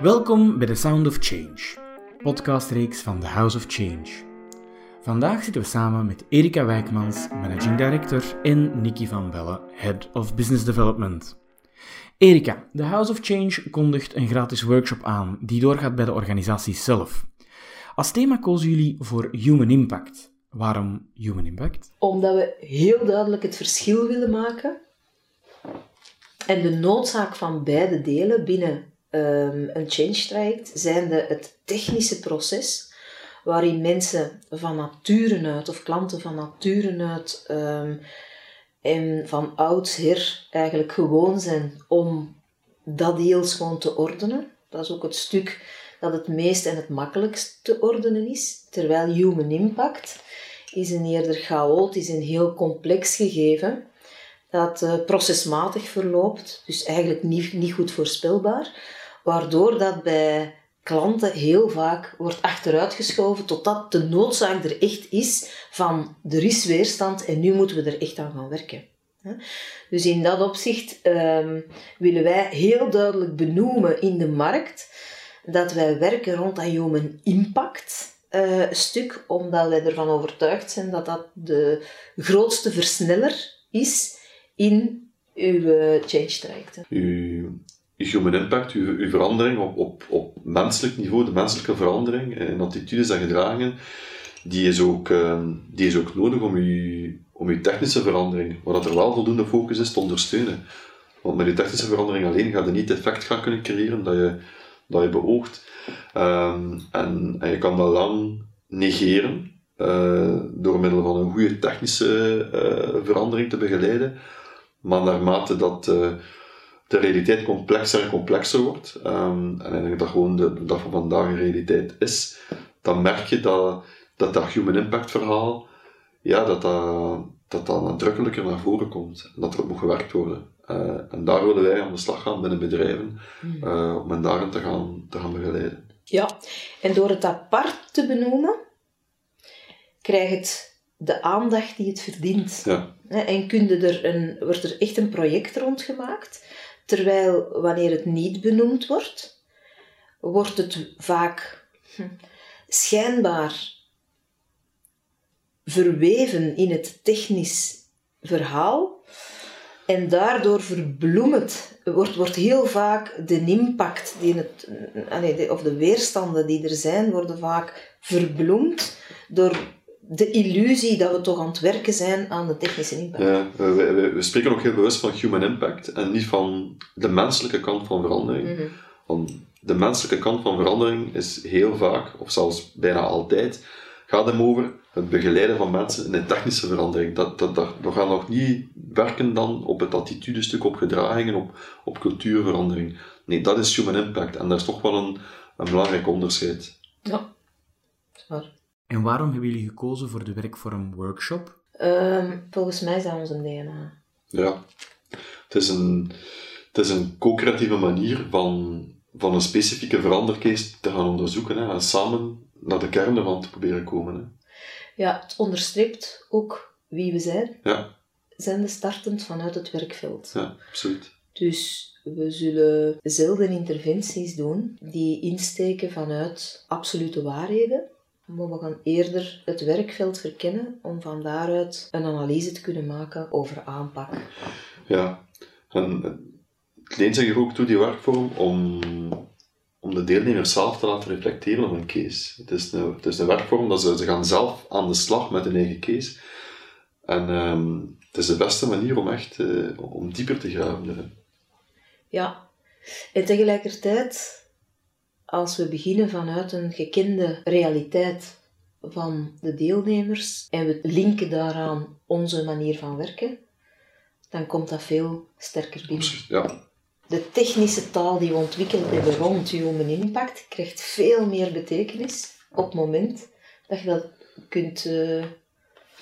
Welkom bij The Sound of Change, podcastreeks van The House of Change. Vandaag zitten we samen met Erika Wijkmans, Managing Director, en Nikki van Belle, Head of Business Development. Erika, The House of Change kondigt een gratis workshop aan die doorgaat bij de organisatie zelf. Als thema kozen jullie voor Human Impact. Waarom Human Impact? Omdat we heel duidelijk het verschil willen maken en de noodzaak van beide delen binnen um, een change traject, zijnde het technische proces, waarin mensen van nature uit, of klanten van nature uit, um, en van oudsher eigenlijk gewoon zijn om dat deels gewoon te ordenen. Dat is ook het stuk dat het meest en het makkelijkst te ordenen is. Terwijl human impact is een eerder chaotisch en heel complex gegeven dat uh, procesmatig verloopt, dus eigenlijk niet, niet goed voorspelbaar, waardoor dat bij klanten heel vaak wordt achteruitgeschoven totdat de noodzaak er echt is van er is weerstand en nu moeten we er echt aan gaan werken. Dus in dat opzicht um, willen wij heel duidelijk benoemen in de markt dat wij werken rond dat human impact uh, stuk, omdat wij ervan overtuigd zijn dat dat de grootste versneller is in uw change trajecten. Uw, human impact, uw, uw verandering op, op, op menselijk niveau, de menselijke verandering in attitudes en gedragingen, die is ook, uh, die is ook nodig om uw, om uw technische verandering, waar dat er wel voldoende focus is, te ondersteunen. Want met je technische verandering alleen ga je niet het effect gaan kunnen creëren dat je, dat je beoogt. Um, en, je kan dat lang negeren uh, door middel van een goede technische uh, verandering te begeleiden. Maar naarmate dat uh, de realiteit complexer en complexer wordt, um, en denk dat gewoon de, dag van vandaag een realiteit is, dan merk je dat dat, dat human impact verhaal, ja, dat dat, dat dat nadrukkelijker naar voren komt. En dat er op moet gewerkt worden. Uh, en daar willen wij aan de slag gaan binnen bedrijven, uh, om hen daarin te gaan, te gaan begeleiden. Ja, en door het apart te benoemen, krijgt het de aandacht die het verdient. Ja. En er een, wordt er echt een project rond gemaakt, terwijl wanneer het niet benoemd wordt, wordt het vaak hm, schijnbaar verweven in het technisch verhaal. En daardoor verbloemt, wordt, wordt heel vaak de impact, die het, of de weerstanden die er zijn, worden vaak verbloemd door de illusie dat we toch aan het werken zijn aan de technische impact. Ja, we, we, spreken ook heel bewust van human impact en niet van de menselijke kant van verandering. Mhm. Want de menselijke kant van verandering is heel vaak, of zelfs bijna altijd, gaat hem over het begeleiden van mensen in een technische verandering. Dat, dat, dat, we gaan nog niet werken dan op het attitudestuk, op gedragingen, op, op cultuurverandering. Nee, dat is human impact. En daar is toch wel een, een belangrijk onderscheid. Ja, waar. En waarom hebben jullie gekozen voor de werkvorm workshop? Um, volgens mij is dat onze DNA. Ja, het is een, het is een co-creatieve manier van, van een specifieke verandercase te gaan onderzoeken hè, en samen naar de kern ervan te proberen komen. Hè. Ja, het onderstreept ook wie we zijn. Ja. Zijn de startend vanuit het werkveld. Ja, absoluut. Dus we zullen zelden interventies doen die insteken vanuit absolute waarheden. Maar we gaan eerder het werkveld verkennen om van daaruit een analyse te kunnen maken over aanpak. Ja, en het leent zich ook toe, die werkvorm, om om de deelnemers zelf te laten reflecteren op een case. Het is een, het is een werkvorm dat ze, ze gaan zelf aan de slag met hun eigen case. En um, het is de beste manier om echt uh, om dieper te graven erin. Ja, en tegelijkertijd, als we beginnen vanuit een gekende realiteit van de deelnemers en we linken daaraan onze manier van werken, dan komt dat veel sterker binnen. Ja, de technische taal die we ontwikkeld hebben rond human impact krijgt veel meer betekenis op het moment dat je dat kunt uh,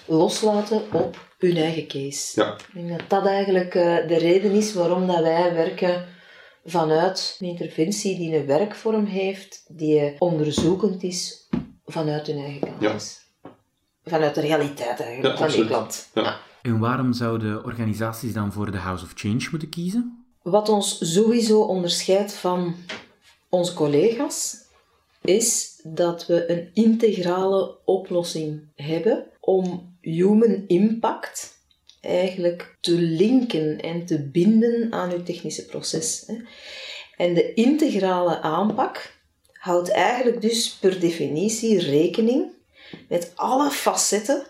loslaten op hun eigen case. Ja. Ik denk dat dat eigenlijk uh, de reden is waarom dat wij werken vanuit een interventie die een werkvorm heeft, die onderzoekend is vanuit hun eigen kant. Ja. Vanuit de realiteit eigenlijk, ja, van die klant. Ja. En waarom zouden organisaties dan voor de House of Change moeten kiezen? Wat ons sowieso onderscheidt van onze collega's, is dat we een integrale oplossing hebben om human impact eigenlijk te linken en te binden aan uw technische proces. En de integrale aanpak houdt eigenlijk dus per definitie rekening met alle facetten.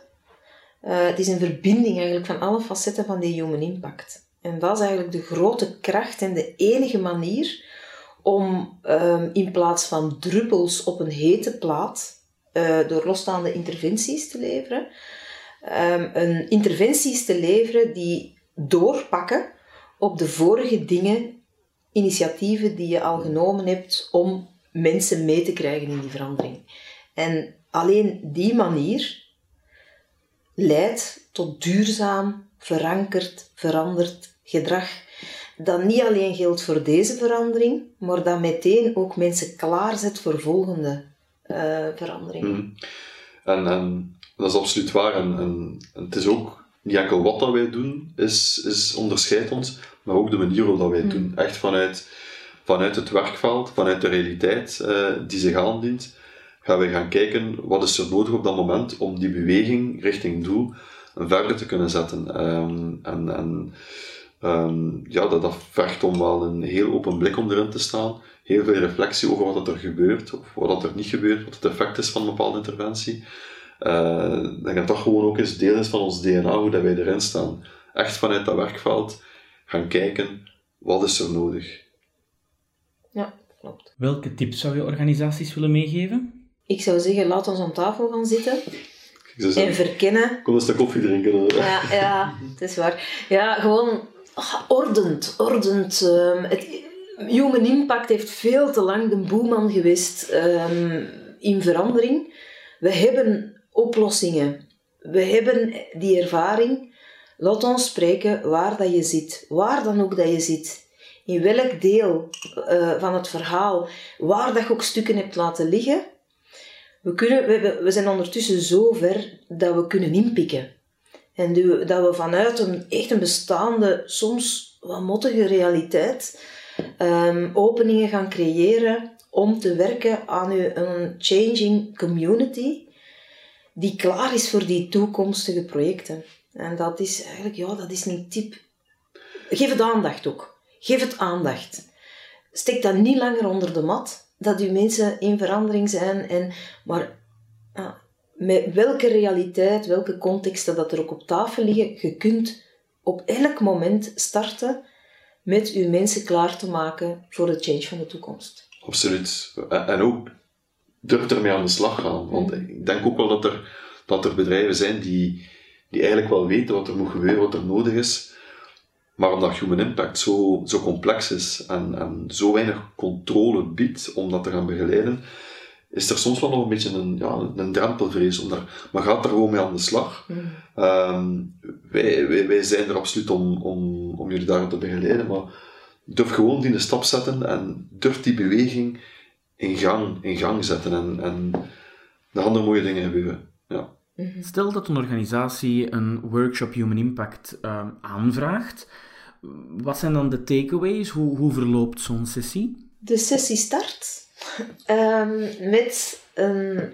Uh, het is een verbinding eigenlijk van alle facetten van die human impact. En dat is eigenlijk de grote kracht en de enige manier om um, in plaats van druppels op een hete plaat uh, door losstaande interventies te leveren, um, een interventies te leveren die doorpakken op de vorige dingen, initiatieven die je al genomen hebt om mensen mee te krijgen in die verandering. En alleen die manier leidt tot duurzaam, verankerd, veranderd gedrag. Dat niet alleen geldt voor deze verandering, maar dat meteen ook mensen klaarzet voor volgende uh, veranderingen. Mm. En, en, dat is absoluut waar. En, en, het is ook niet enkel wat dat wij doen, is, is onderscheidt ons, maar ook de manier waarop dat wij het mm. doen. Echt vanuit vanuit het werkveld, vanuit de realiteit uh, die zich aandient, gaan we gaan kijken wat is er nodig op dat moment om die beweging richting doel verder te kunnen zetten. Um, en en um, ja, dat, dat vergt om wel een heel open blik om erin te staan, heel veel reflectie over wat er gebeurt, of wat er niet gebeurt, wat het effect is van een bepaalde interventie. Uh, dat dat gewoon ook eens deel is van ons DNA, hoe dat wij erin staan. Echt vanuit dat werkveld gaan kijken, wat is er nodig? Ja, klopt. Welke tips zou je organisaties willen meegeven? Ik zou zeggen, laat ons aan tafel gaan zitten. En verkennen. Kom eens een koffie drinken. Ja, ja, het is waar. Ja, gewoon ah, ordend, ordend. Um, het, human impact heeft veel te lang de boeman geweest um, in verandering. We hebben oplossingen. We hebben die ervaring. Laat ons spreken waar dat je zit. Waar dan ook dat je zit in welk deel uh, van het verhaal, waar dat je ook stukken hebt laten liggen. We, kunnen, we, we zijn ondertussen zo ver dat we kunnen inpikken. En dat we vanuit een echt een bestaande, soms wat mottige realiteit, um, openingen gaan creëren om te werken aan een changing community die klaar is voor die toekomstige projecten. En dat is eigenlijk, ja, dat is een tip. Geef het aandacht ook. Geef het aandacht. Steek dat niet langer onder de mat, dat uw mensen in verandering zijn. En, maar ah, met welke realiteit, welke contexten dat er ook op tafel liggen, je kunt op elk moment starten met uw mensen klaar te maken voor de change van de toekomst. Absoluut. En ook durf ermee aan de slag gaan. Want mm. ik denk ook wel dat er, dat er bedrijven zijn die, die eigenlijk wel weten wat er moet gebeuren, wat er nodig is, maar omdat human impact zo, zo complex is en, en zo weinig controle biedt om dat te gaan begeleiden, is er soms wel nog een beetje een, ja, een drempelvrees. Om daar, maar gaat er gewoon mee aan de slag. Mm. Ehm, wij, wij, wij, zijn er absoluut om, om, om jullie daarin te begeleiden, maar durf gewoon die stap zetten en durf die beweging in gang, in gang zetten. En, en gaan er mooie dingen gebeuren. Ja. Mhm. Stel dat een organisatie een workshop Human Impact uh, aanvraagt wat zijn dan de takeaways? Hoe, hoe verloopt zo'n sessie? De sessie start um, met een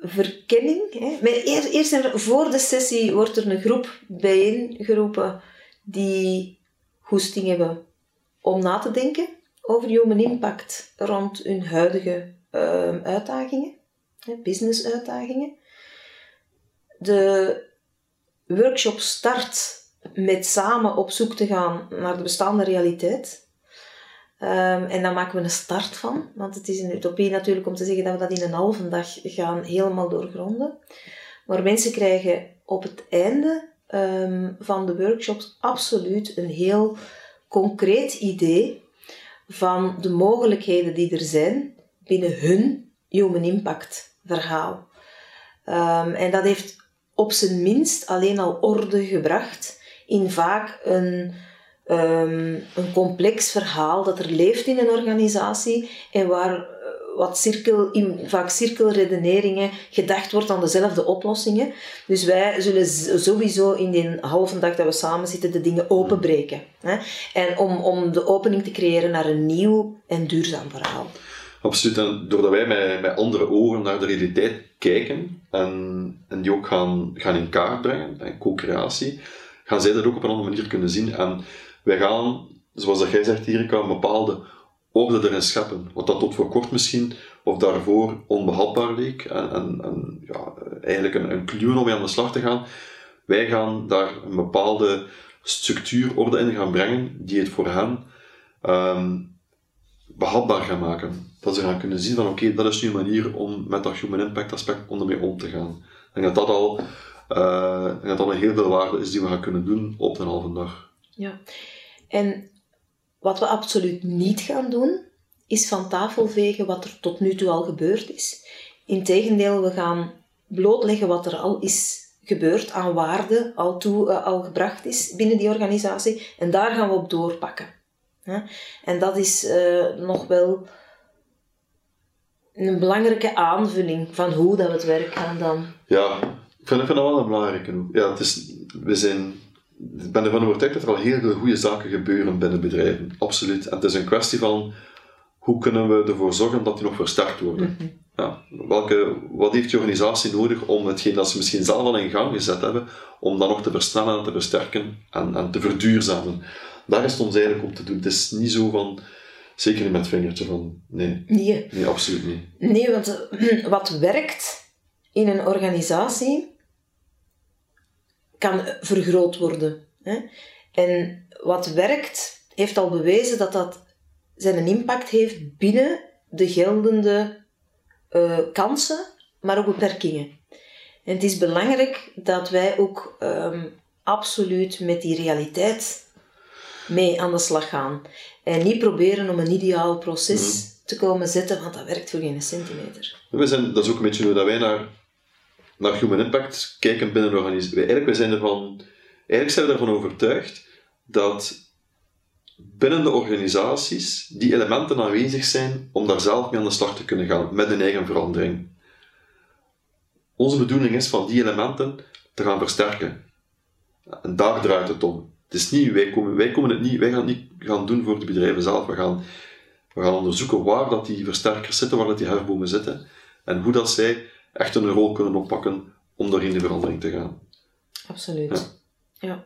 verkenning. Hè. eerst, eerst voor de sessie wordt er een groep bijeengeroepen die goesting hebben om na te denken over human impact rond hun huidige um, uitdagingen, business-uitdagingen. De workshop start met samen op zoek te gaan naar de bestaande realiteit. Um, en daar maken we een start van, want het is een utopie natuurlijk om te zeggen dat we dat in een halve dag gaan helemaal doorgronden. Maar mensen krijgen op het einde um, van de workshops absoluut een heel concreet idee van de mogelijkheden die er zijn binnen hun human impact verhaal. Um, en dat heeft op zijn minst alleen al orde gebracht in vaak een, um, een complex verhaal dat er leeft in een organisatie en waar, wat cirkel, in, vaak cirkelredeneringen gedacht wordt aan dezelfde oplossingen. Dus wij zullen sowieso in die halve dag dat we samen zitten de dingen openbreken. Hè? En om, om de opening te creëren naar een nieuw en duurzaam verhaal. Absoluut. En doordat wij met, met andere ogen naar de realiteit kijken en, en die ook gaan, gaan in kaart brengen, en co-creatie, gaan zij dat ook op een andere manier kunnen zien. En wij gaan, zoals dat jij zegt, Erika, een bepaalde orde erin scheppen. Wat dat tot voor kort misschien, of daarvoor onbehapbaar leek, en, en, en ja, eigenlijk een, een kluwen om mee aan de slag te gaan. Wij gaan daar een bepaalde structuur, orde in gaan brengen, die het voor hen um, behapbaar gaan maken. Dat ze gaan kunnen zien van oké, dat is nu een manier om met dat human impact aspect om ermee om te gaan. En dat dat al, uh, dat dat al heel veel waarde is die we gaan kunnen doen op een halve dag. Ja, en wat we absoluut niet gaan doen, is van tafel vegen wat er tot nu toe al gebeurd is. Integendeel, we gaan blootleggen wat er al is gebeurd aan waarde, al, toe, uh, al gebracht is binnen die organisatie. En daar gaan we op doorpakken. En dat is uh, nog wel een belangrijke aanvulling van hoe dat we het werk gaan dan. Ja, ik vind, ik vind dat wel een belangrijke. Ja, het is, we zijn ik ben ervan overtuigd dat er al heel veel goede zaken gebeuren binnen bedrijven. Absoluut. En het is een kwestie van hoe kunnen we ervoor zorgen dat die nog versterkt worden. Mhm. ja, welke, wat heeft je organisatie nodig om hetgeen dat ze misschien zelf al in gang gezet hebben, om dat nog te versnellen en te versterken en, en te verduurzamen. Daar is het ons eigenlijk om te doen. Het is niet zo van, zeker niet met het vingertje van, nee. Nee. Nee, absoluut niet. Nee, want wat werkt in een organisatie, kan vergroot worden. Hè? En wat werkt, heeft al bewezen dat dat zijn impact heeft binnen de geldende uh, kansen, maar ook beperkingen. En het is belangrijk dat wij ook um, absoluut met die realiteit mee aan de slag gaan. En niet proberen om een ideaal proces mm. te komen zetten, want dat werkt voor geen centimeter. We zijn, dat is ook een beetje hoe dat wij naar naar human impact kijken binnen een organisatie. Eigenlijk, zijn ervan, we ervan overtuigd dat binnen de organisaties die elementen aanwezig zijn om daar zelf mee aan de slag te kunnen gaan met een eigen verandering. Onze bedoeling is van die elementen te gaan versterken. En daar draait het om. Het is niet, wij, komen, wij, komen het niet, wij gaan het niet gaan doen voor de bedrijven zelf. We gaan, we gaan onderzoeken waar dat die versterkers zitten, waar dat die hefbomen zitten. En hoe dat zij echt een rol kunnen oppakken om daarin de verandering te gaan. Absoluut. Ja.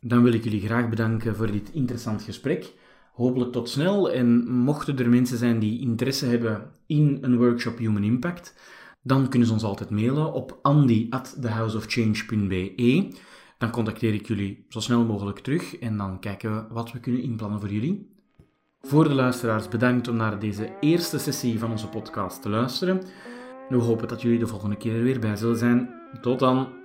Dan wil ik jullie graag bedanken voor dit interessant gesprek. Hopelijk tot snel. En mochten er mensen zijn die interesse hebben in een workshop Human Impact, dan kunnen ze ons altijd mailen op andy@thehouseofchange.be. Dan contacteer ik jullie zo snel mogelijk terug en dan kijken we wat we kunnen inplannen voor jullie. Voor de luisteraars bedankt om naar deze eerste sessie van onze podcast te luisteren. We hopen dat jullie de volgende keer er weer bij zullen zijn. Tot dan!